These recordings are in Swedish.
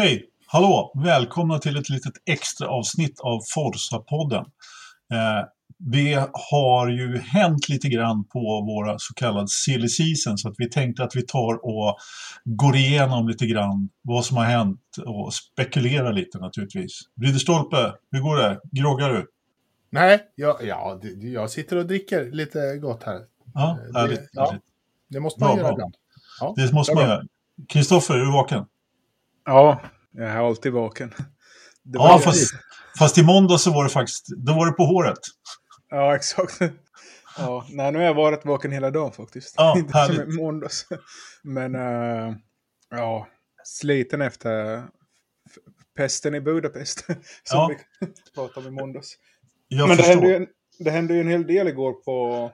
Hej! Hallå! Välkomna till ett litet extra avsnitt av Forsa-podden. Eh, det har ju hänt lite grann på våra så kallade silly season så att vi tänkte att vi tar och går igenom lite grann vad som har hänt och spekulerar lite naturligtvis. Ridderstolpe, hur går det? Groggar du? Nej, jag, ja, jag sitter och dricker lite gott här. Ja, härligt. Det, ja, det måste man bra, göra ibland. Ja, det måste man göra. Kristoffer, är du vaken? Ja, jag är alltid vaken. ja, fast, fast i måndag så var det faktiskt, då var det på håret. Ja, exakt. Ja, nej, nu har jag varit vaken hela dagen faktiskt. Ja, Inte härligt. som i måndags. Men, uh, ja, sliten efter pesten i Budapest. Som Ja. vi pratade om i måndags. Jag Men det förstår. hände, ju en, det hände ju en hel del igår på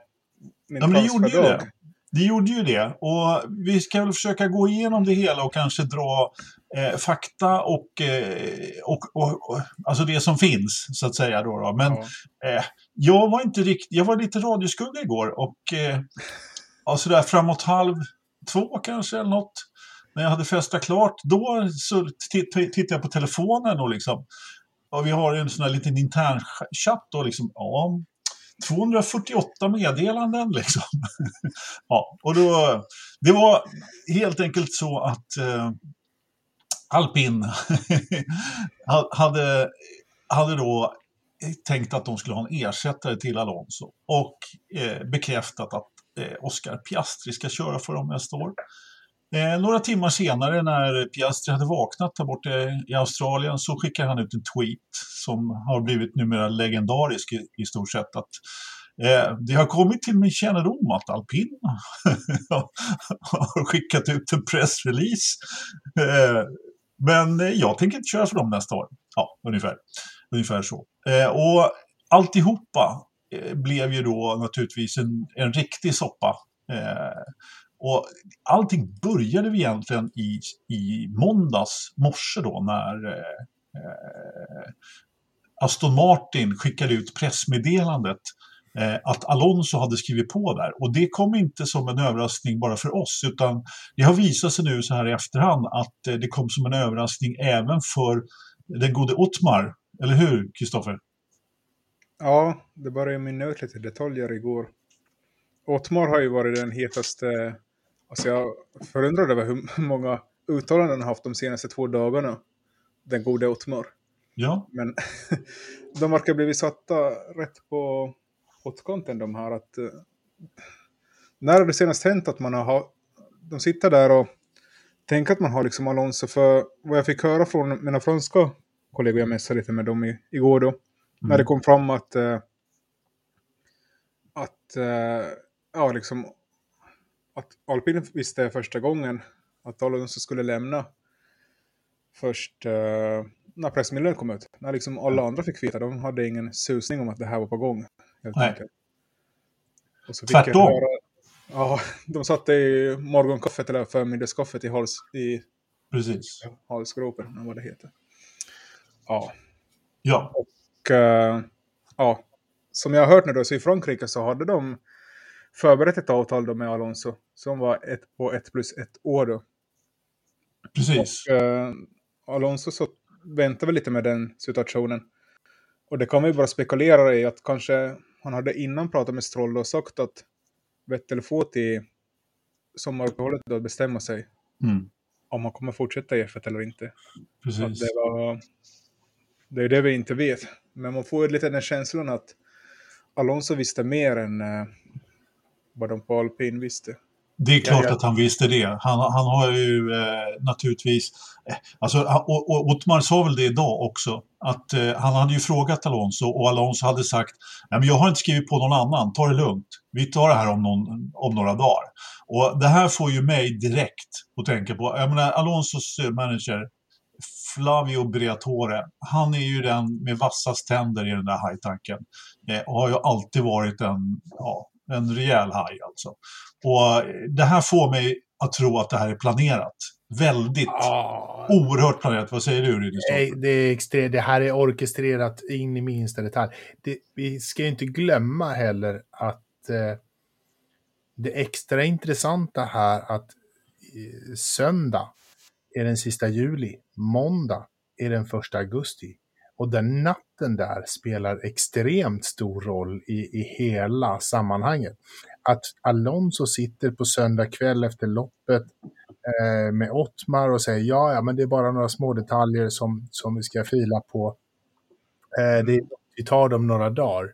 min Ja, men det gjorde ju dag. det. Det gjorde ju det. Och vi ska väl försöka gå igenom det hela och kanske dra eh, fakta och, eh, och, och, och alltså det som finns, så att säga. Då, då. Men Ja. eh, jag var inte riktigt, jag var lite radioskugga igår och eh, ja, sådär framåt halv två kanske eller något. När jag hade festat klart, då så tittade jag på telefonen och liksom, och vi har en sån här liten intern chatt då liksom, ja, 248 meddelanden liksom. ja, och då, det var helt enkelt så att eh, Alpin hade, hade då tänkt att de skulle ha en ersättare till Alonso och eh, bekräftat att eh, Oscar Piastri ska köra för dem nästa år. Eh, några timmar senare när Piastri hade vaknat där borta i Australien så skickade han ut en tweet som har blivit numera legendarisk i, i stort sett. Att, eh, det har kommit till min kännedom att Alpin har skickat ut en pressrelease. Eh, men eh, jag tänker inte köra för dem nästa år. Ja, ungefär, ungefär så. Eh, och alltihopa eh, blev ju då naturligtvis en, en riktig soppa. Och allting började vi egentligen i, i måndags morse då när eh, Aston Martin skickade ut pressmeddelandet eh, att Alonso hade skrivit på där. Och det kom inte som en överraskning bara för oss utan det har visat sig nu så här i efterhand att eh, det kom som en överraskning även för den gode Ottmar. Eller hur, Kristoffer? Ja, det började mynna ut lite detaljer igår. Ottmar har ju varit den hetaste... Alltså jag förundrar över hur många uttalanden han haft de senaste två dagarna. Den gode Ottmar. Ja, Men de verkar blivit satta rätt på pottkanten de här. Att, eh, när har det senast hänt att man har... ha- De sitter där och tänker att man har liksom Alonso. För vad jag fick höra från mina franska kollegor, jag messade lite med dem i, igår då. När det kom fram att... eh, Att... eh, Ja, liksom... Att Alpin visste första gången att Alonso skulle lämna först eh, när pressmeddelandet kom ut. När liksom alla andra fick veta. De hade ingen susning om att det här var på gång. Nej. enkelt. Och så Tvärtom. höra- Ja, de satte i morgonkaffet eller förmiddagskaffet i, hals, i precis. halsgropen, eller vad det heter. Ja, Ja, och eh, ja, som jag har hört nu då, så i Frankrike så hade de förberett ett avtal då med Alonso som var ett på ett plus ett år då. precis. Och, eh, Alonso så väntar väl lite med den situationen. Och det kan vi bara spekulera i att kanske han hade innan pratat med Stroll och sagt att Vettel får till sommaruppehållet då bestämma sig Mm, om han kommer fortsätta i F1 eller inte. Att precis. det, var, det är det vi inte vet. Men man får ju lite den känslan att Alonso visste mer än eh, vad de på Alpin visste. Det är klart Ja, ja. att han visste det. Han, han har ju eh, naturligtvis... Eh, alltså, och, och Ottmar sa väl det idag också. Att eh, han hade ju frågat Alonso och Alonso hade sagt Nej, men jag har inte skrivit på någon annan, ta det lugnt. Vi tar det här om, någon, om några dagar. Och det här får ju mig direkt att tänka på, jag menar Alonsos eh, manager Flavio Briatore, han är ju den med vassast tänder i den där hajtanken. Eh, och har ju alltid varit en, ja, en rejäl haj alltså. Och det här får mig att tro att det här är planerat. Väldigt, Ja, oerhört planerat. Vad säger du nej, det, är det här är orkestrerat in i minsta detalj. Det, vi ska ju inte glömma heller att eh, det extra intressanta här att eh, söndag är den sista juli. Måndag är den första augusti. Och den natten där spelar extremt stor roll i, i hela sammanhanget. Att Alonso sitter på söndag kväll efter loppet eh, med Ottmar och säger ja, ja, men det är bara några små detaljer som, som vi ska fila på. Eh, det, vi tar dem några dagar.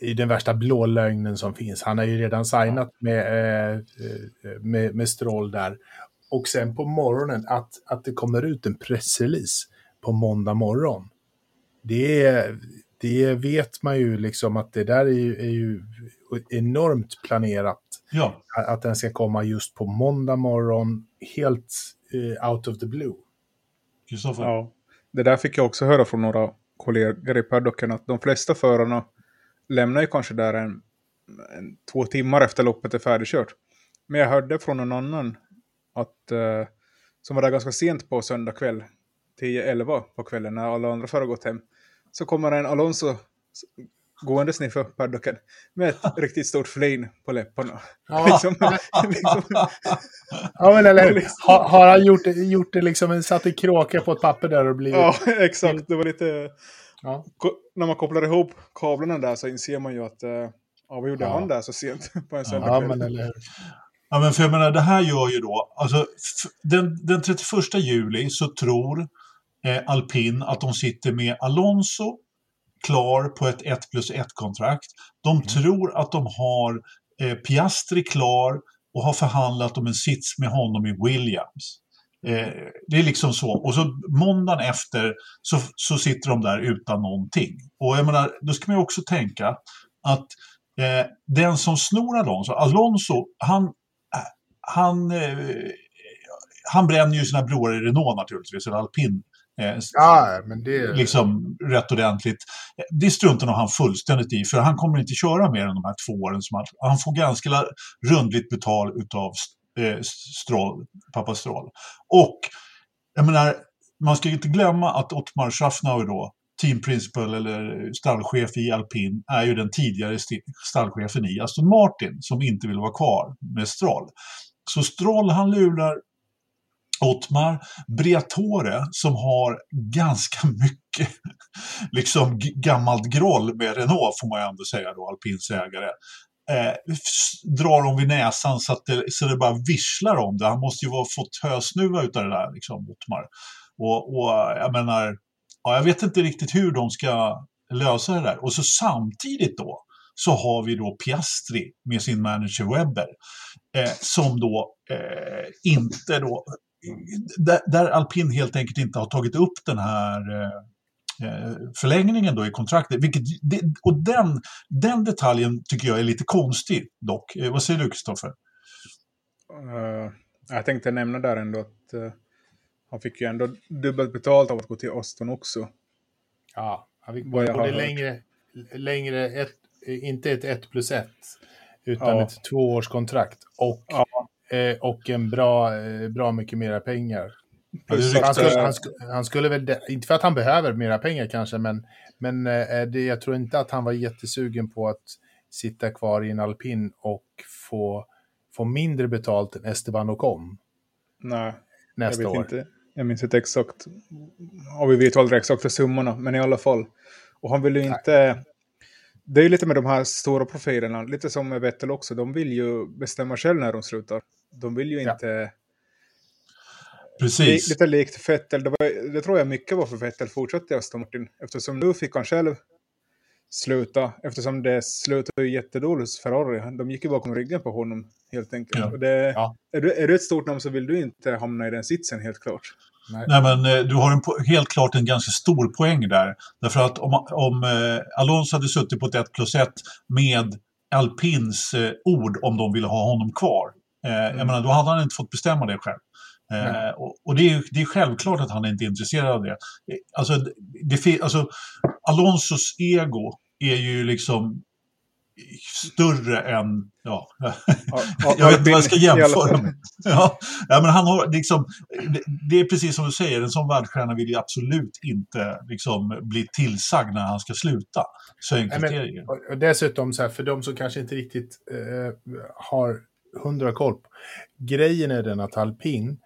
I den värsta blå lögnen som finns. Han har ju redan signat med, eh, eh med, med Stroll där. Och sen på morgonen att, att det kommer ut en pressrelease på måndag morgon. Det, det vet man ju liksom att det där är ju, är ju enormt planerat. Ja. Att den ska komma just på måndag morgon, helt uh, out of the blue. Kristoffer? Ja. Det där fick jag också höra från några kollegor i paddocken, att de flesta förarna lämnar ju kanske där en, en, två timmar efter loppet är färdigkört. Men jag hörde från någon annan att, uh, som var där ganska sent på söndag kväll, 10-11 på kvällen när alla andra förare gått hem, så kommer en Alonso gåendes nerför paddocken med ett riktigt stort flin på läpparna. Ja, liksom, liksom, ja men eller hur? Har, har han gjort, gjort det liksom, satt i kråka på ett papper där och blivit... ja, exakt. Det var lite... Ja. När man kopplar ihop kablarna där så inser man ju att... eh, Ja, vad gjorde Ja. han där så sent på en Ja, söndagkväll? men eller hur? Ja, men för jag menar, det här gör ju då, alltså den, den 31 juli så tror eh, Alpin att de sitter med Alonso klar på ett 1 plus 1-kontrakt. De tror att de har eh, Piastri klar och har förhandlat om en sits med honom i Williams. Eh, det är liksom så. Och så måndagen efter så, så sitter de där utan någonting. Och jag menar, då ska man ju också tänka att eh, den som snor Alonso, Alonso, han, eh, han, eh, han bränner ju sina broar i Renault naturligtvis, eller alpin. Eh, Ja, men det... liksom rätt ordentligt. Det struntar nog han fullständigt i, för han kommer inte köra mer än de här två åren. Som han, han får ganska rundligt betal utav eh, Stroll, pappa Stroll. Och jag menar, man ska inte glömma att Ottmar Schaffnauer då, team principal eller stallchef i alpin, är ju den tidigare stallchefen i Aston Martin som inte vill vara kvar med Stroll. Så Stroll han lurar Otmar Briatore som har ganska mycket liksom gammalt groll med Renault får man ju ändå säga då, alpins ägare. Eh, drar dem vid näsan så att det, så det bara visslar om det. Han måste ju ha fått hösnuva utav det där, liksom, Otmar. Och, och jag menar, ja, jag vet inte riktigt hur de ska lösa det där. Och så samtidigt då så har vi då Piastri med sin manager Webber eh, som då eh, inte då där, där alpin helt enkelt inte har tagit upp den här eh, eh, förlängningen då i kontraktet. Vilket, det, och den, den detaljen tycker jag är lite konstig dock. Eh, vad säger du Kristoffer? Eh, jag tänkte nämna där ändå att eh, han fick ju ändå dubbelt betalt av att gå till Aston också. Ja, han fick både längre, längre ett, inte ett 1 plus 1, utan Ja. ett tvåårskontrakt. Och, Ja. Eh, och en bra, eh, bra mycket mera pengar. Han skulle, han, skulle, han skulle väl, inte för att han behöver mera pengar kanske, men, men eh, det, jag tror inte att han var jättesugen på att sitta kvar i en alpin och få, få mindre betalt än Esteban Ocon nej, jag nästa vet år. inte. Jag minns inte exakt. Och vi vet aldrig exakta summorna, men i alla fall. Och han vill ju inte... Det är ju lite med de här stora profilerna, lite som med Vettel också. De vill ju bestämma själv när de slutar. De vill ju Ja. inte... Precis. Lite likt Vettel, det, var, det tror jag mycket var för Vettel fortsatte i Aston Martin. Eftersom nu fick han själv sluta, eftersom det slutade ju jättedåligt hos Ferrari. De gick ju bakom ryggen på honom helt enkelt. Ja. Det, Ja. är, du, är du ett stort namn så vill du inte hamna i den sitsen helt klart. Nej. Nej, men eh, du har en, helt klart en ganska stor poäng där. Därför att om, om eh, Alonso hade suttit på ett 1 plus 1 med Alpins eh, ord om de ville ha honom kvar. Eh, Jag menar, då hade han inte fått bestämma det själv. Och och det, är, det är självklart att han inte är intresserad av det. Alltså, det, alltså Alonsos ego är ju liksom större än... Ja, Ja, jag vet inte vad jag ska jämföra med. Ja, ja, men han har liksom, det, är precis som du säger, en sån världsstjärna vill ju absolut inte liksom, bli tillsagd när han ska sluta. Så enkelt är det ju. Dessutom, så här, för de som kanske inte riktigt eh, har hundra koll på. Grejen är den att alpin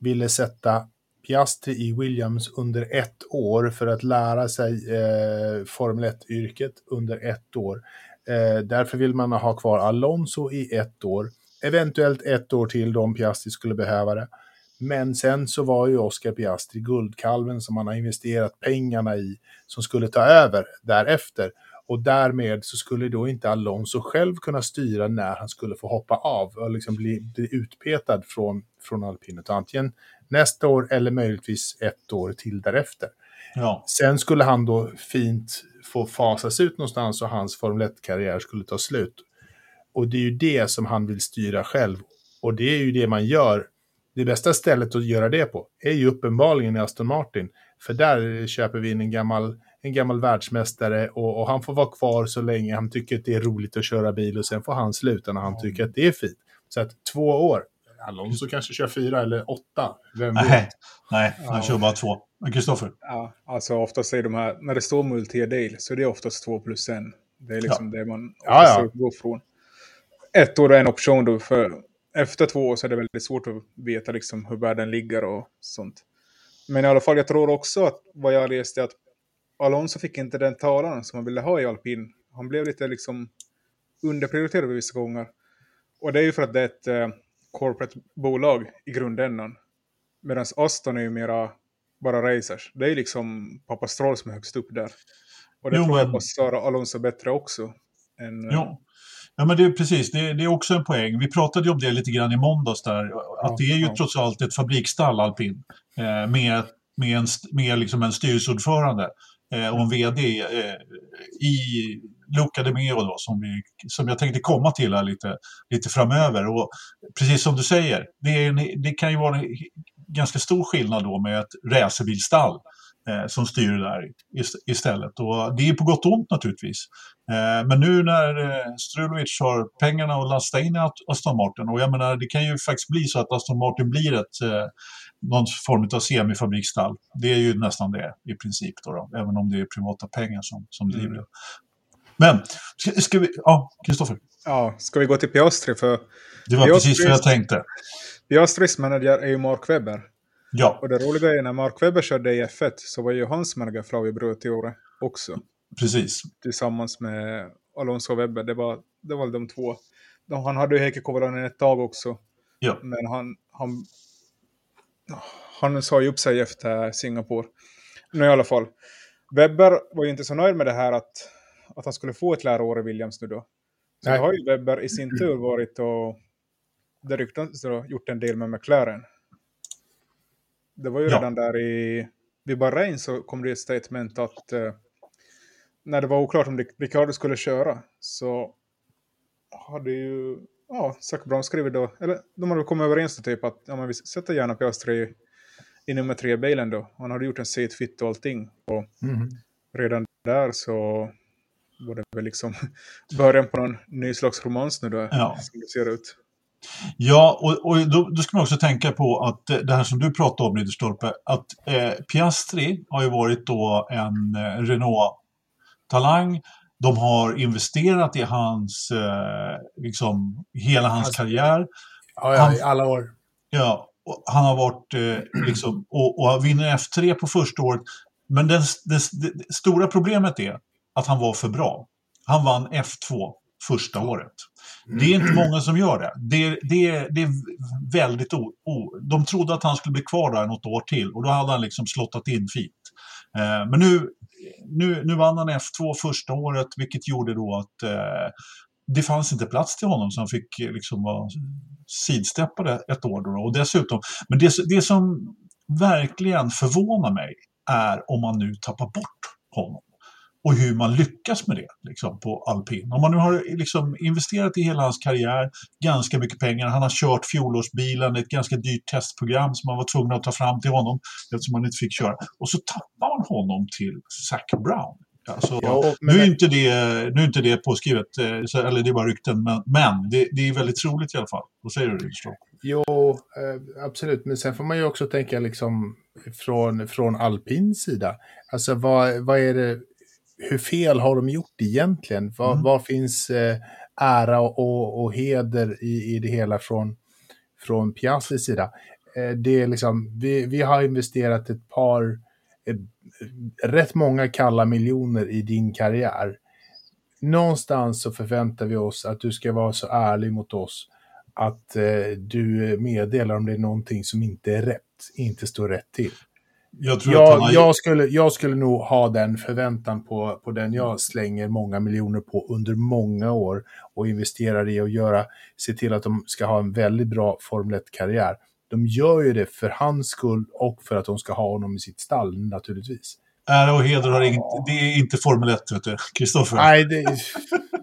ville sätta Piastri i Williams under ett år för att lära sig eh, Formel 1-yrket under ett år. Eh, därför vill man ha kvar Alonso i ett år, eventuellt ett år till då om Piastri skulle behöva det. Men sen så var ju Oscar Piastri guldkalven som man har investerat pengarna i, som skulle ta över därefter. Och därmed så skulle då inte Alonso själv kunna styra när han skulle få hoppa av och liksom bli, bli utpetad från, från alpinet. Antingen nästa år eller möjligtvis ett år till därefter. Ja. Sen skulle han då fint få fasas ut någonstans och hans Formel 1-karriär skulle ta slut. Och det är ju det som han vill styra själv. Och det är ju det man gör. Det bästa stället att göra det på är ju uppenbarligen i Aston Martin. För där köper vi in en gammal, en gammal världsmästare och, och han får vara kvar så länge han tycker att det är roligt att köra bil och sen får han sluta när han tycker att det är fint. Så att två år, Alonso kanske kör fyra eller åtta. Vem vet? Nej, nej, han Ja. kör bara två. Kristoffer? Ja, alltså oftast är de här, när det står multi-a-day så är det oftast två plus en. Det är liksom det man Ja, oftast ja. går från. Ett år är en option då, för efter två år så är det väldigt svårt att veta liksom hur världen ligger och sånt. Men i alla fall, jag tror också att vad jag läste att Alonso fick inte den talan som han ville ha i alpin. Han blev lite liksom underprioriterad vissa gånger. Och det är ju för att det är ett eh, corporate bolag i grundändan. Medan Aston är ju mera bara racers. Det är liksom pappa Stroll som är högst upp där. Och det Jo, tror jag men- passar Alonso bättre också. Än, eh, Ja. Ja, men det är precis. Det, det är också en poäng. Vi pratade ju om det lite grann i måndags där. Att det är ju ja. trots allt ett fabriksstall, alpin. Eh, med med, en, med liksom en styrelseordförande eh, och en vd eh, i Luca de Meo då, som, vi, som jag tänkte komma till här lite, lite framöver. Och precis som du säger, det, är en, det kan ju vara en ganska stor skillnad då med ett racerbilstall eh, som styr det där ist- istället. Och det är på gott och ont naturligtvis. Eh, men nu när eh, Strulovic har pengarna att lasta in i Ast- Aston Martin, och jag menar det kan ju faktiskt bli så att Aston Martin blir ett någon form av semifabriksstall. Det är ju nästan det i princip då, då även om det är privata pengar som, som driver Mm. det. Men, ska, ska vi, ja, Kristoffer. ja, ska vi gå till Piastri? För Det var Jag precis vad jag tänkte. Piastris manager är ju Mark Webber. Ja, Och det roliga är när Mark Webber körde i F1 så var ju hans manager Flavio Brutiore också. precis. Tillsammans med Alonso Webber. Det var, det var de två. De, han hade ju Heikki Kovalainen ett tag också. Ja. Men han, han, han sa ju upp sig efter Singapore. Nu i alla fall. Webber var ju inte så nöjd med det här att, att han skulle få ett läroår i Williams nu då. Så Nej. har ju Webber i sin tur varit och det ryktas då, gjort en del med McLaren. Det var ju Ja. redan där i vid Bahrain så kom det ett statement att eh, när det var oklart om Ricardo skulle köra så hade ju ja, Zac Brown skrivit då, eller de hade kommit överens då typ att ja, men vi sätter gärna Piastri i nummer tre-bilen då. Han hade gjort en seat fit och allting. Och Mhm. redan där så var det väl liksom början på någon ny slags romans nu då, Ja. som det ser ut. Ja, och, och då, då ska man också tänka på att det här som du pratade om, Ridderstolpe, att eh, Piastri har ju varit då en eh, Renault-talang. De har investerat i hans, eh, liksom, hela hans Alltså- karriär. Ja, ja, i alla år. Ja, han har varit eh, liksom, och, och vinner F3 på första året. Men den, det, det stora problemet är att han var för bra. Han vann F2 första året. Det är inte många som gör det. Det, det, det är väldigt o, o, De trodde att han skulle bli kvar där något år till och då hade han liksom slottat in fint. Eh, men nu, nu, nu vann han F2 första året vilket gjorde då att eh, det fanns inte plats till honom så han fick liksom vara sidsteppade ett år. Då. Och dessutom, men det, det som verkligen förvånar mig är om man nu tappar bort honom. Och hur man lyckas med det liksom, på alpin. Om man nu har liksom, investerat i hela hans karriär, ganska mycket pengar, han har kört fjolårsbilen, ett ganska dyrt testprogram som man var tvungen att ta fram till honom eftersom han inte fick köra. Och så tappar man honom till Zac Brown. Alltså, Ja, och- nu, men- är inte det, nu är inte det påskrivet, eh, eller det är bara rykten, men, men det, det är väldigt troligt i alla fall. Vad säger du, Rydström? Jo, eh, absolut. Men sen får man ju också tänka liksom från, från alpins sida. Alltså vad, vad är det, hur fel har de gjort egentligen? Var, Mm. var finns eh, ära och, och, heder i, i det hela från, från Piastris sida? Eh, det är liksom, vi, vi har investerat ett par, eh, rätt många kalla miljoner i din karriär. Någonstans så förväntar vi oss att du ska vara så ärlig mot oss att eh, du meddelar om det är någonting som inte är rätt, inte står rätt till. Jag, tror att Jag, har... jag, skulle, jag skulle nog ha den förväntan på, på den jag slänger många miljoner på under många år och investerar i att göra, se till att de ska ha en väldigt bra Formel 1-karriär. De gör ju det för hans skull och för att de ska ha honom i sitt stall naturligtvis. Ära och heder har inget... Det är inte Formel 1, vet du. Kristoffer. Nej, det,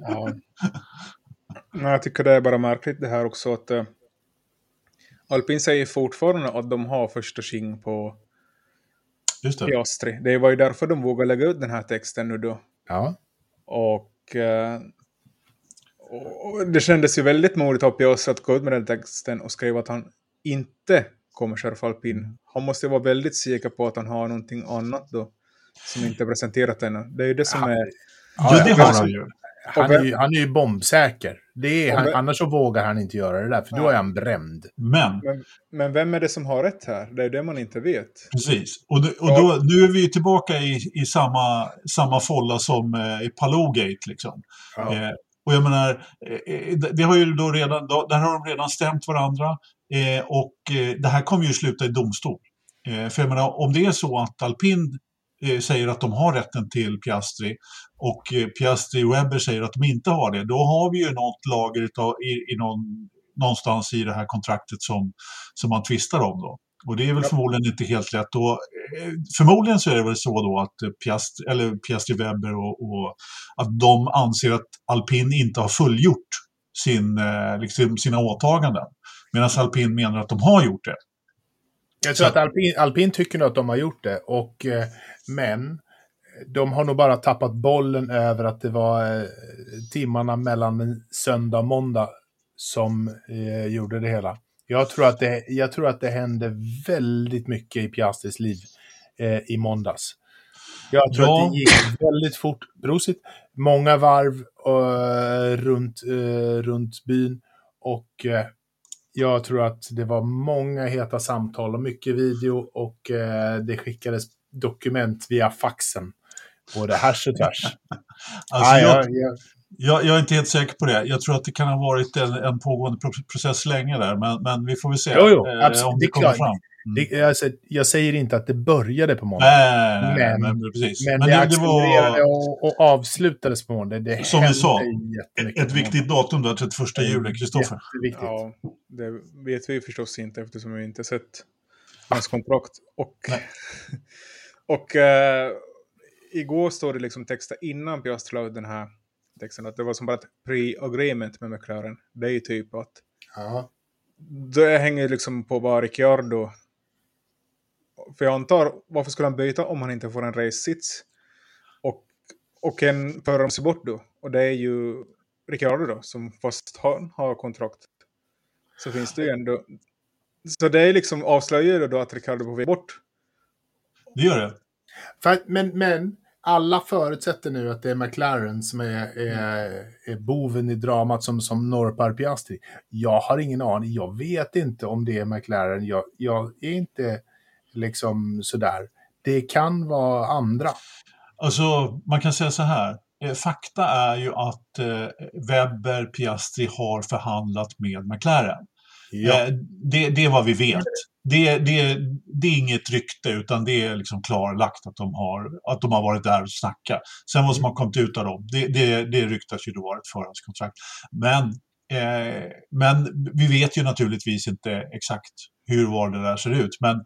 Ja. Nej, jag tycker det är bara märkligt det här också att uh, Alpin säger fortfarande att de har första king på Just det. Piastri. Det var ju därför de vågade lägga ut den här texten nu då. ja. Och, eh, och det kändes ju väldigt modigt av Piastri att gå ut med den texten och skriva att han inte kommer köra för alpin. Han måste ju vara väldigt säker på att han har någonting annat då som inte presenterat ännu. Det är ju det som är... Ja, det ja, har han ju. Han är ju, han är ju bombsäker. Det är, han, annars så vågar han inte göra det där, för då är han bränd. Men, Men, men vem är det som har rätt här? Det är det man inte vet. precis. Och, och då, nu är vi ju tillbaka i, i samma, samma folla som eh, i Palogate. Liksom. Ja. Eh, och jag menar, eh, det, det har ju då redan, då, där har de redan stämt varandra. Eh, och eh, det här kommer ju sluta i domstol. Eh, för jag menar, om det är så att Alpin eh, säger att de har rätten till Piastri och eh, Piastri och Webber säger att de inte har det, då har vi ju något lager utav, i, i någon, någonstans i det här kontraktet som, som man tvistar om. Då. Och det är väl förmodligen inte helt lätt. Och, eh, förmodligen så är det väl så då att eh, Piastri, eller Piastri Webber och, och att de anser att alpin inte har fullgjort sin, eh, liksom sina åtaganden. Medan alpin menar att de har gjort det. Jag tror att alpin, alpin tycker nog att de har gjort det, och, eh, men de har nog bara tappat bollen över att det var eh, timmarna mellan söndag och måndag som eh, gjorde det hela. Jag tror, att det, jag tror att det hände väldigt mycket i Piastris liv eh, i måndags. Jag tror Ja. att det gick väldigt fort. Prosit. Många varv eh, runt, eh, runt byn. Och jag tror att det var många heta samtal och mycket video. Och eh, det skickades dokument via faxen. Både härs och tvärs. Alltså, Ah, jag, ja, ja. jag, jag är inte helt säker på det. Jag tror att det kan ha varit en, en pågående pro- process länge där, men, men vi får väl se Jo, jo, eh, om Det det kommer klart. fram. Det, jag, säger- jag säger inte att det började på måndag. Nej, nej, nej, Men- men, precis. Men, Men, det det, det accelererade var och, och avslutades på måndag. Det Som vi sa, ett viktigt datum där, 31 juli, Kristoffer. Ja, det vet vi förstås inte eftersom vi inte sett hans kontrakt. Och, och eh, igår står det liksom texter innan Piastri la ut den här texten att det var som bara ett pre-agreement med McLaren. Det är ju typ att Ja. det hänger liksom på vad Ricciardo... För jag antar, varför skulle han byta om han inte får en race-sits? Och, och en förare måste bort då. Och det är ju Ricciardo då, som fast han har kontrakt. Så finns det ju ändå... Så det är liksom avslöjar då att Ricciardo på väg bort. Det gör det. För, att- men, men alla förutsätter nu att det är McLaren som är, är, är boven i dramat som, som norpar Piastri. Jag har ingen aning. Jag vet inte om det är McLaren. Jag, jag är inte liksom sådär. Det kan vara andra. Alltså, man kan säga så här. Eh, Fakta är ju att eh, Webber, Piastri har förhandlat med McLaren. Ja. Eh, det, det är vad vi vet. Det, det, det är inget rykte utan det är liksom klarlagt att de har, att de har varit där och snackat. Sen vad som har kommit ut av dem, det, det, det ryktas ju då vara ett förhandskontrakt. Men, eh, men vi vet ju naturligtvis inte exakt hur var det där ser ut. Men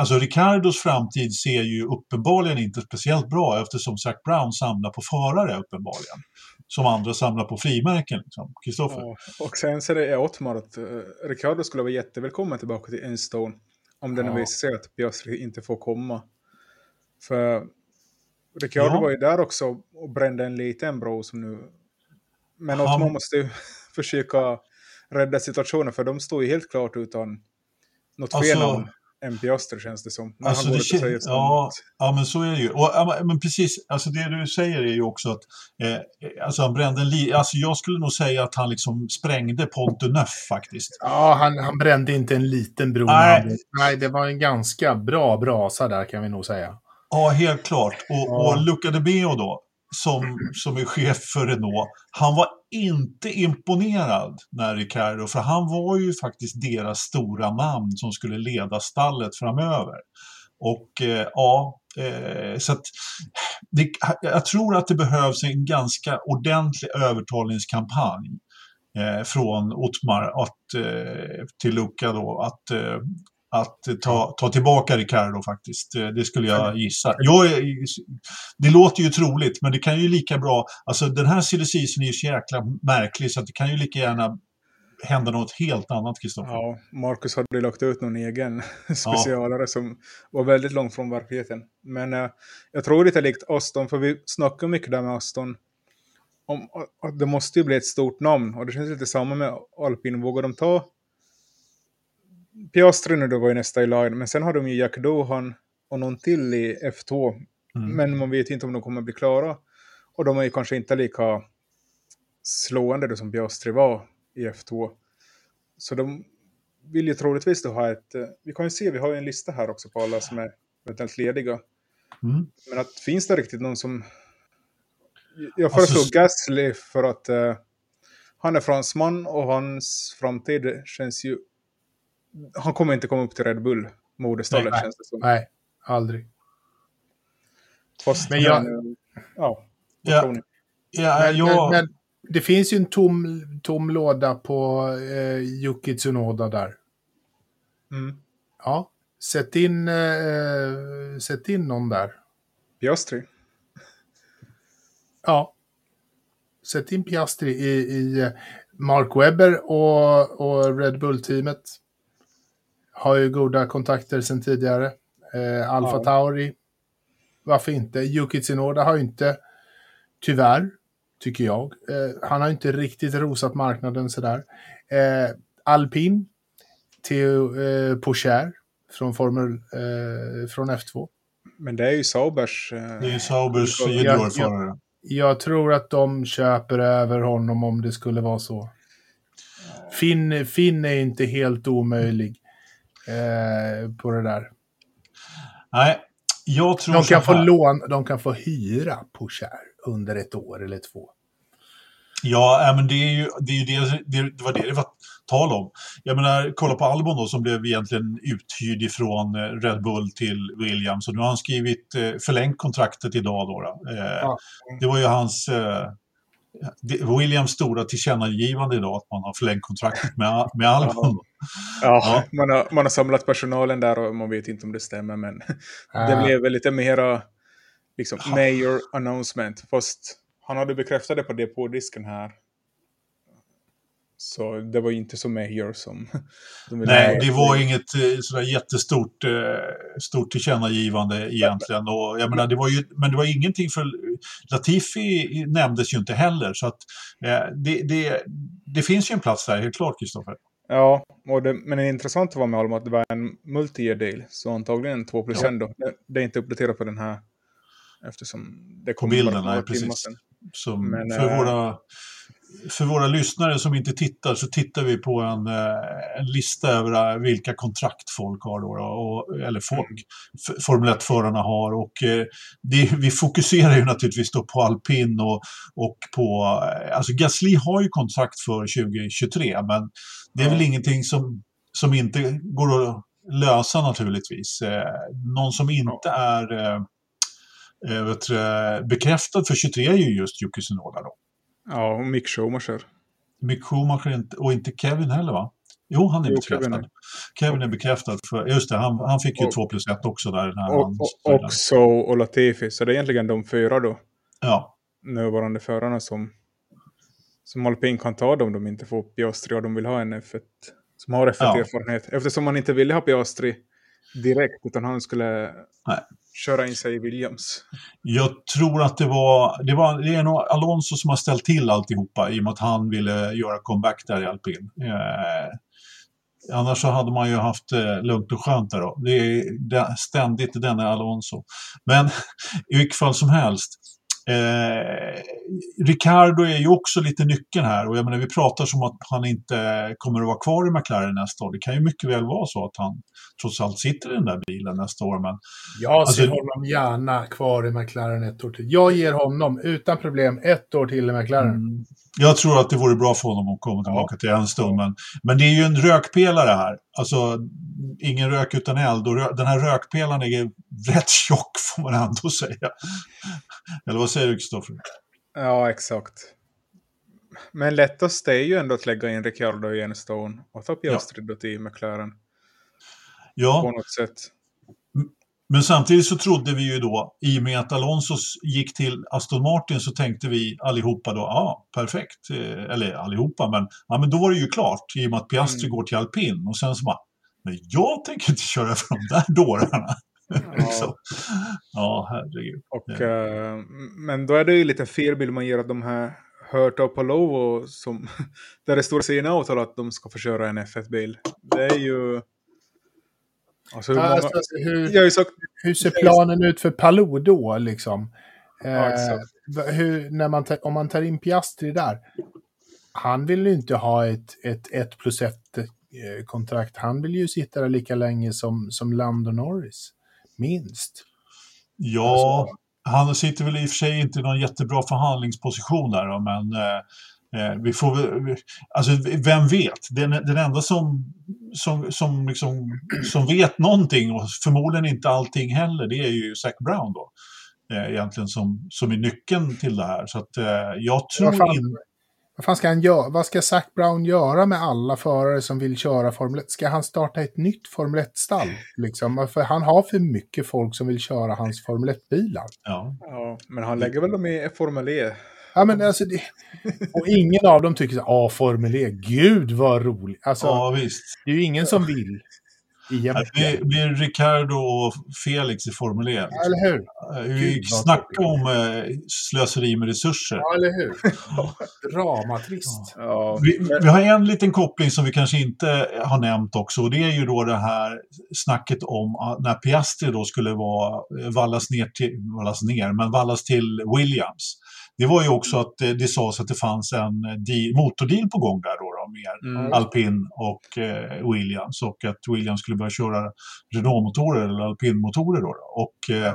alltså Ricardos framtid ser ju uppenbarligen inte speciellt bra eftersom Zac Brown samlar på förare uppenbarligen. Som andra samlar på frimärken. Liksom. Kristoffer? Ja, och sen så är det Ottmar att uh, Ricciardo skulle vara jättevälkommen tillbaka till Enstone. Om det nu Ja. visar sig att Piastri inte får komma. För Ricciardo Ja. var ju där också och brände en liten bro som nu... Men Ottmar måste ju försöka rädda situationen för de står ju helt klart utan något fel Alltså, av honom. än Piastri känns det som. När Alltså, han går det ut och kän- säger ja, ja, men så är det ju. Och, ja, men- precis, alltså det du säger är ju också att eh, alltså han brände en li- alltså jag skulle nog säga att han liksom sprängde Pont de Neuf faktiskt. Ja, han, han brände inte en liten bro. Nej. Nej. Det var en ganska bra brasa där kan vi nog säga. Ja, helt klart. Och, Ja. och Luca de Meo då, som, som är chef för Renault, han var inte imponerad när Ricardo, för han var ju faktiskt deras stora namn som skulle leda stallet framöver. Och eh, ja, eh, så att det, jag tror att det behövs en ganska ordentlig övertalningskampanj eh, från Otmar att, eh, till Luca då, att eh, att ta, ta tillbaka Ricardo faktiskt. Eh, Det skulle jag gissa. Jag är, det låter ju troligt, men det kan ju lika bra... Alltså den här season är ju så jäkla märklig så att det kan ju lika gärna hända något helt annat, Kristoffer. Ja, Marcus hade lagt ut någon egen specialare som var väldigt långt från verkligheten. Men eh, jag tror lite likt Aston, för vi snackar mycket där med Aston om att det måste ju bli ett stort namn. Och det känns lite samma med Alpin. Vågar de ta Piastri nu då var ju nästa i line, men sen har de ju Jack Dohan och någon till i F2. Mm. Men man vet ju inte om de kommer bli klara. Och de är ju kanske inte lika slående då som Piastri var i F2. Så de vill ju troligtvis då ha ett... eh, Vi kan ju se, vi har ju en lista här också på alla som är eventuellt lediga. Mm. Men att, finns det riktigt någon som... Jag Alltså, föreslår s- Gasly för att eh, han är fransman och hans framtid känns ju... Han kommer inte komma upp till Red Bull, moderstallet Nej. känns det som. Nej, aldrig. Fast Men jag- men, ja, Ja. tror ni? Ja, Men, jag, men, men det finns ju en tom, tom låda på eh, Yuki Tsunoda där. Mm. Ja, sätt in, eh, sätt in någon där. Piastri? Ja. Sätt in Piastri i, i eh, Mark Webber och, och Red Bull-teamet. Har ju goda kontakter sedan tidigare. Eh, Alfa Ja. Tauri. Varför inte? Yuki Tsunoda har ju inte, tyvärr, tycker jag, eh, han har inte riktigt rosat marknaden sådär. Eh, Alpin till eh, Pocher från Formel, eh, från F2. Men det är ju Saubers... Eh, det är Saubers juniorförare. Jag tror att de köper över honom om det skulle vara så. Finn, Finn är inte helt omöjlig eh, på det där. Nej, jag tror De kan, få lån, de kan få hyra Pocher under ett år eller två. Ja, men det, är ju, det, är ju det, det, det var det det var tal om. Jag menar, kolla på Albon då som blev egentligen uthyrd ifrån eh, Red Bull till Williams. Och nu har han skrivit eh, förlängt kontraktet idag då. då. Eh, Ja. Det var ju hans... Eh, det- Williams stora tillkännagivande idag att man har förlängt kontraktet med, med Albon. Ja, Ja. Man, har, man har samlat personalen där och man vet inte om det stämmer, men det Äh, blev väl lite mera liksom, Ja. major announcement. Fast han hade bekräftat det på depådisken här. Så det var inte så major som de Nej, det var inget eh, sådär jättestort eh, stort tillkännagivande egentligen. Och, jag menar, det var ju, men det var ingenting för Latifi nämndes ju inte heller. Så att, eh, det, det, det finns ju en plats där, helt klart, Kristoffer. Ja, och det, men det intressanta var med Alma att det var en multi deal så antagligen en 2 plus Ja. 1 då. Det, är inte uppdaterat på den här eftersom det kom bilden, bara några nej, precis. Som Men, för, eh, våra, för våra lyssnare som inte tittar så tittar vi på en, eh, en lista över eh, vilka kontrakt folk har. Då, och, eller folk, Formel 1-förarna har. Och, eh, det, vi fokuserar ju naturligtvis då på alpin och, och på... Alltså Gasly har ju kontrakt för 2023 men det är väl ingenting som, som inte går att lösa naturligtvis. Någon som inte är vet, bekräftad för 23 är ju just Yuki Tsunoda då. Ja, och Mick Schumacher. Mick Schumacher inte, och inte Kevin heller va? Jo, han är Jo, bekräftad. Kevin Kevin är. är. bekräftad för, just det, han, han fick ju Och- 2 plus 1 också där. När Och, han och, och så och Latifi. Så det är egentligen de fyra då, Ja, nuvarande förarna som, som Alpin kan ta dem de inte får Piastri och de vill ha en F1 som har Ja. F1-erfarenhet. Eftersom man inte ville ha Piastri direkt utan han skulle Nej. köra in sig i Williams. jag tror att det var, det var, det är nog Alonso som har ställt till alltihopa i och med att han ville göra comeback där i alpin. Eh, Annars så hade man ju haft eh, lugnt och skönt där då. Det är ständigt denna Alonso. Men i vilket fall som helst. Eh, Ricardo är ju också lite nyckeln här och jag menar vi pratar som att han inte kommer att vara kvar i McLaren nästa år. Det kan ju mycket väl vara så att han trots allt sitter i den där bilen nästa år. Men Jag ser Alltså- honom gärna kvar i McLaren ett år till. Jag ger honom utan problem ett år till i McLaren. Mm. Jag tror att det vore bra för honom att komma tillbaka till en stund. Men, men det är ju en rökpelare här. Alltså, ingen rök utan eld. Och den här rökpelaren är rätt tjock får man ändå säga. Eller vad säger du Kristoffer? Ja, exakt. Men lättast är ju ändå att lägga in Ricciardo i en Stone och ta Piastri till McLaren på Ja, något sätt. men samtidigt så trodde vi ju då, i och med att Alonso gick till Aston Martin så tänkte vi allihopa då, ja, perfekt. Eh, Eller allihopa, men, ja, men då var det ju klart i och med att Piastri Mm. går till alpin. Och sen så bara, men jag tänker inte köra för de där dårarna. liksom. Ja, herregud. Och, eh, men då är det ju lite fel bild man ger av de här Hurt och Palovo som där det står i sina avtal att de ska få köra en F1-bil. Det är ju... Alltså hur många... Alltså, hur, Jag har ju sagt... hur ser planen ut för Palou då, liksom? Ja, Eh, hur, när man tar- om man tar in Piastri där, han vill ju inte ha ett, ett 1 plus 1 kontrakt. Han vill ju sitta där lika länge som, som Lando Norris. Minst. Ja, han sitter väl i och för sig inte i någon jättebra förhandlingsposition där då, men eh, eh, vi får alltså vem vet? Den, den enda som, som, som, liksom, som vet någonting och förmodligen inte allting heller, det är ju Zac Brown då. Eh, egentligen som, som är nyckeln till det här. Så att eh, jag tror inte... vad fan ska han göra? Vad ska Zac Brown göra med alla förare som vill köra Formel 1? Ska han starta ett nytt Formel 1-stall? Liksom? För han har för mycket folk som vill köra hans Formel 1-bilar. Ja. Ja, men han lägger väl dem i Formel E. Ja, men alltså det, och ingen av dem tycker så ja, Formel E, gud vad roligt. Alltså, ja, visst. det är ju ingen som vill. Det blir Ricardo och Felix i Formel E. Liksom. Eller hur? Eh, vad snackar om eh, slöseri med resurser. Ja, eller hur? Dramatrist. Ja, Vi, vi har en liten koppling som vi kanske inte har nämnt också och det är ju då det här snacket om att när Piastri då skulle vara, vallas ner till, vallas ner, men vallas till Williams. Det var ju också att det, det sades att det fanns en de, motordeal på gång där då, då med mm. Alpin och eh, Williams och att Williams skulle börja köra Renault-motorer eller Alpin-motorer. Då, då. Och eh,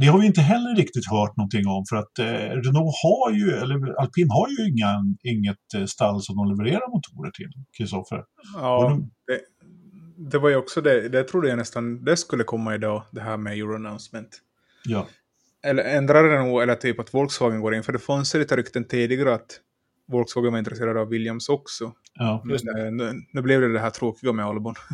det har vi inte heller riktigt hört någonting om för att eh, Renault har ju, eller Alpin har ju inga, inget eh, stall som de levererar motorer till, Kristoffer. ja de- det, det var ju också det. Det trodde jag nästan det skulle komma idag, det här med Euro Announcement. Ja, Eller ändrar det nog, eller typ att Volkswagen går in. För det fanns ju lite rykten tidigare att Volkswagen var intresserade av Williams också. ja. Eh, nu, nu blev det det här tråkiga med Albon.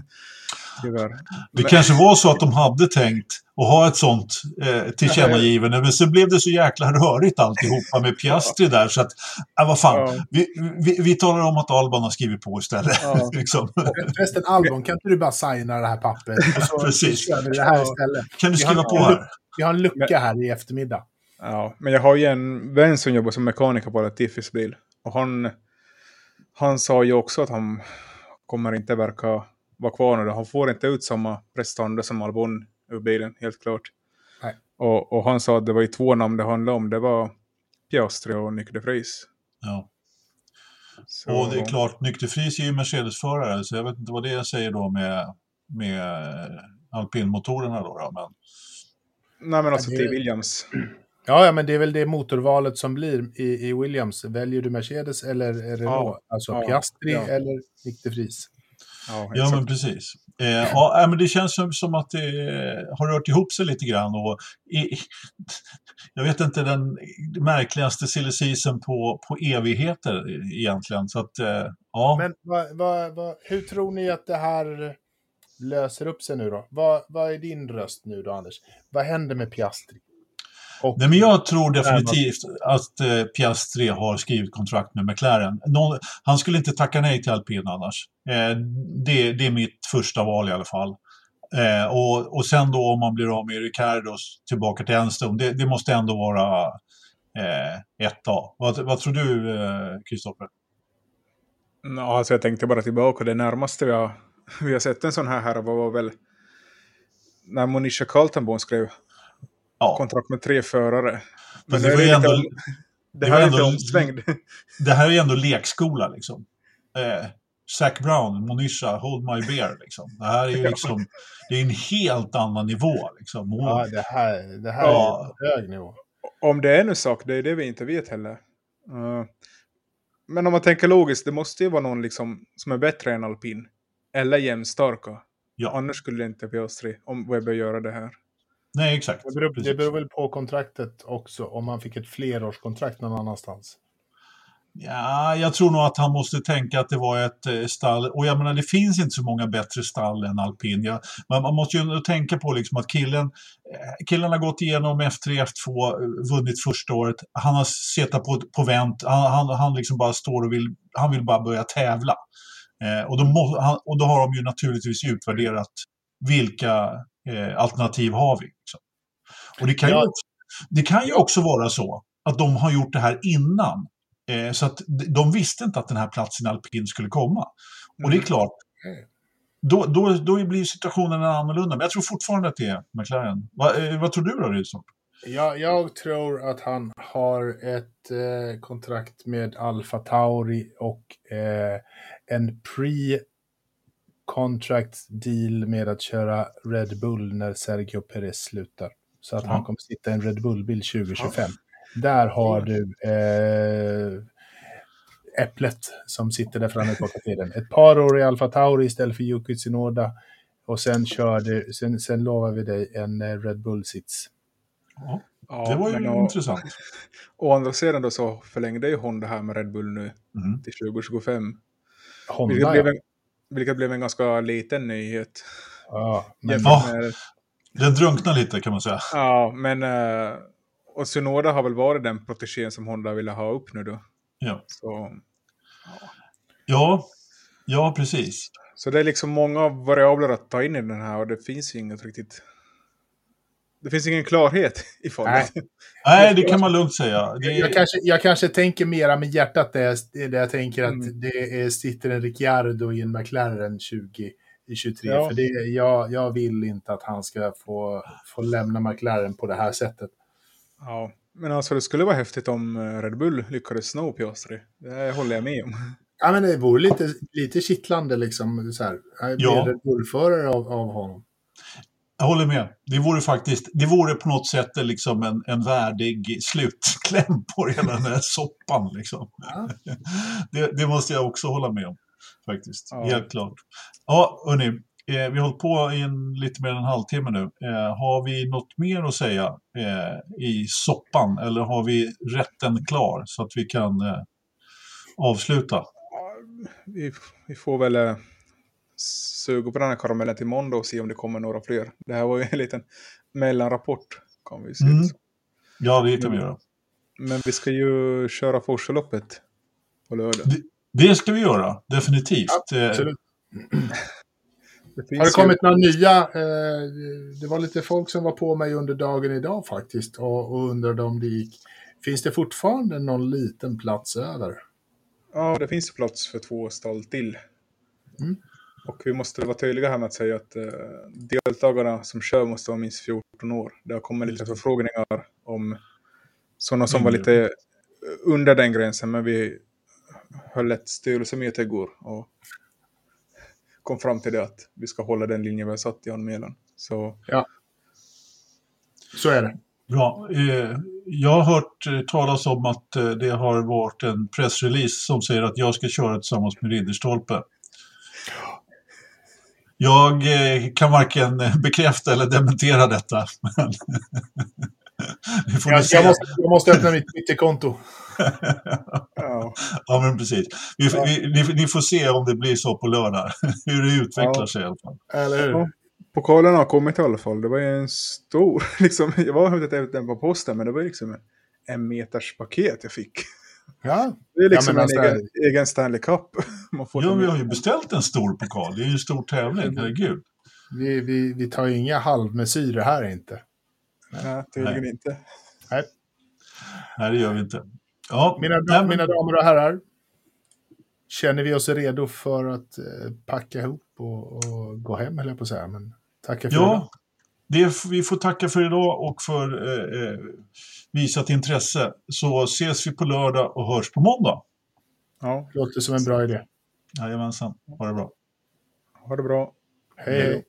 Tyvärr. Det Men- kanske var så att de hade tänkt att ha ett sånt eh, tillkännagivande, men så blev det så jäkla rörigt alltihopa med Piastri där, så att, äh, vad fan, Ja. vi, vi, vi talar om att Alban har skrivit på istället. Ja. liksom. Förresten, Albon, kan inte du bara signa det här pappret? Så Precis. det här istället. Kan du har- skriva på här? Vi har en lucka här i eftermiddag. Ja, men jag har ju en vän som jobbar som mekaniker på Latifis bil. Och han, han sa ju också att han kommer inte verka vara kvar nu. Han får inte ut samma prestanda som Albon ur bilen, helt klart. Nej. Och, och han sa att det var ju två namn det handlade om. Det var Piastri och Nick de Vries. Ja. Så, Och det är klart, Nykterfris är ju Mercedes-förare, så jag vet inte vad det säger då med, med alpinmotorerna då. då men, Nej, men alltså Ja, det- till Williams. Ja, ja, men det är väl det motorvalet som blir i, i Williams. Väljer du Mercedes eller Renault? alltså ja, Piastri ja. eller Nick de Vries? Ja, ja, men precis. Eh, ja, men det känns som, som att det har rört ihop sig lite grann. Och i, jag vet inte, den märkligaste silly på, på evigheter egentligen. Så att, eh, ja. Men vad, vad, vad, hur tror ni att det här löser upp sig nu då? Vad, vad är din röst nu då, Anders? Vad händer med Piastri? Och, Nej, men jag tror definitivt att eh, Piastri har skrivit kontrakt med McLaren. Någon, han skulle inte tacka nej till alpin annars. Eh, det, det är mitt första val i alla fall. Eh, och, och sen då om man blir av med Ricardo tillbaka till Enstone, det, det måste ändå vara eh, ett A. Vad, vad tror du, eh, Kristoffer? Ja, alltså jag tänkte bara tillbaka. Det närmaste vi har vi har sett en sån här här var väl när Monisha Kaltenborn skrev Ja, kontrakt med tre förare. men nu det lite ändå, om- det det här är lite ändå- omsvängd. det här är ju ändå lekskola liksom. Eh, Zac Brown, Monisha, Hold My Beer liksom. Det här är ju liksom, det är en helt annan nivå liksom. Och, Ja, det här, det här Ja. är hög nivå. Om det är en sak, det är det vi inte vet heller. Eh, men om man tänker logiskt, det måste ju vara någon liksom som är bättre än alpin. Eller jämnstarka. Ja. Annars skulle det inte Piastri om Webber göra det här. Nej, exakt. Det beror, det beror väl på kontraktet också, om man fick ett flerårskontrakt någon annanstans. Ja, jag tror nog att han måste tänka att det var ett eh, stall. Och jag menar, det finns inte så många bättre stall än alpin. Jag, man, man måste ju tänka på liksom att killen, eh, killen har gått igenom F3, F2, eh, vunnit första året. Han har suttit på, på vänt. Han, han, han liksom bara står och vill, han vill bara börja tävla. Eh, och, då må, han, och då har de ju naturligtvis utvärderat vilka eh, alternativ har vi. Liksom. Och det kan, ju också, det kan ju också vara så att de har gjort det här innan. Eh, så att de- visste inte att den här platsen i alpin skulle komma. Och det är klart, Mm. då, då, då blir situationen annorlunda. Men jag tror fortfarande att det är McLaren. Va, eh, vad tror du då, Rydström? Jag, jag tror att han har ett eh, kontrakt med Alfa Tauri och eh, en pre-contract deal med att köra Red Bull när Sergio Perez slutar. Så att Ja. han kommer sitta i en Red Bull-bil 2025. Där har du eh, äpplet som sitter där framme på kaptenen. Ett par år i Alfa Tauri istället för Yuki Tsunoda. Och sen, kör du, sen, sen lovar vi dig en eh, Red Bull-sits. Ja, Ja, det var ju men å, intressant. å andra sidan då så förlängde ju Honda här med Red Bull nu Mm. till 2025. Honda, Vilket ja. blev, en, vilket blev en ganska liten nyhet. Ja, men, Ja. med, Den drunknar lite kan man säga. ja, men eh, och Tsunoda har väl varit den protegén som Honda ville ha upp nu då. Ja, Så, ja, ja precis. så det är liksom många variabler att ta in i den här och det finns ju inget riktigt... Det finns ingen klarhet i fallet. Nej, det kan man lugnt säga. Det, jag, kanske, jag kanske tänker mera med hjärtat där jag, där jag tänker att Mm. det är, sitter en Ricciardo i en McLaren 2023. Ja. För det, jag, jag vill inte att han ska få, få lämna McLaren på det här sättet. Ja, men alltså det skulle vara häftigt om eh, Red Bull lyckades sno Piastri. Det håller jag med om. Ja, men det vore lite, lite kittlande liksom. Så här, jag blir Ja. Red Bull-förare av, av honom. Jag håller med. Det vore faktiskt, det vore på något sätt liksom en, en värdig slutkläm på hela den här soppan. Liksom. Ja. Det, det måste jag också hålla med om. Faktiskt, Ja. helt klart. Ja, hörni, eh, vi har hållit på i en, lite mer än en halvtimme nu. Eh, har vi något mer att säga eh, i soppan eller har vi rätten klar så att vi kan eh, avsluta? Vi, vi får väl suga på den här karamellen till måndag och se om det kommer några fler. Det här var ju en liten mellanrapport. Kan vi se. Mm. Ja, det kan vi göra. Men vi ska ju köra Forsaloppet på lördag. Det ska vi göra, definitivt. Eh, Absolut. Det Har det ju- kommit några nya? Eh, det var lite folk som var på mig under dagen idag faktiskt och, och undrade om det gick. Finns det fortfarande någon liten plats över? Ja, det finns plats för två stall till. Mm. Och vi måste vara tydliga här med att säga att eh, deltagarna som kör måste vara minst 14 år. Det har kommit lite förfrågningar om sådana som var Mm. lite under den gränsen, men vi höll ett styrelsemöte igår och kom fram till det att vi ska hålla den linje vi har satt i anmälan. Så Så är det. Bra. Eh, jag har hört eh, talas om att eh, det har varit en pressrelease som säger att jag ska köra tillsammans med Ridderstolpe. Jag eh, kan varken bekräfta eller dementera detta. Men Jag, jag, måste, jag måste öppna mitt Twitterkonto. ja, Ja, men precis. Vi, Ja. vi, ni, ni får se om det blir så på lördag. Hur det utvecklar Ja. sig i alla fall. Eller hur? Ja. pokalen har kommit i alla fall. Det var ju en stor, liksom, jag var och hämtade ut den på posten, men det var ju liksom en, meters paket jag fick. Ja, Det är liksom men en alltså- egen, egen Stanley Cup. Man får Ja, vi har ju beställt en stor pokal. Det är ju en stor tävling, herregud. vi, vi, vi tar ju inga halvmesyrer här inte. Nej, tydligen Nej. inte. Nej, det gör vi inte. Ja, Mina, nej, men- mina damer och herrar, känner vi oss redo för att eh, packa ihop och, och gå hem, jag på att säga. Men tacka för idag. Ja, det, vi får tacka för idag och för eh, eh, visat intresse. Så ses vi på lördag och hörs på måndag. Ja, Låter som en bra idé. Jajamensan, ha det bra. ha det bra. Hej, hej.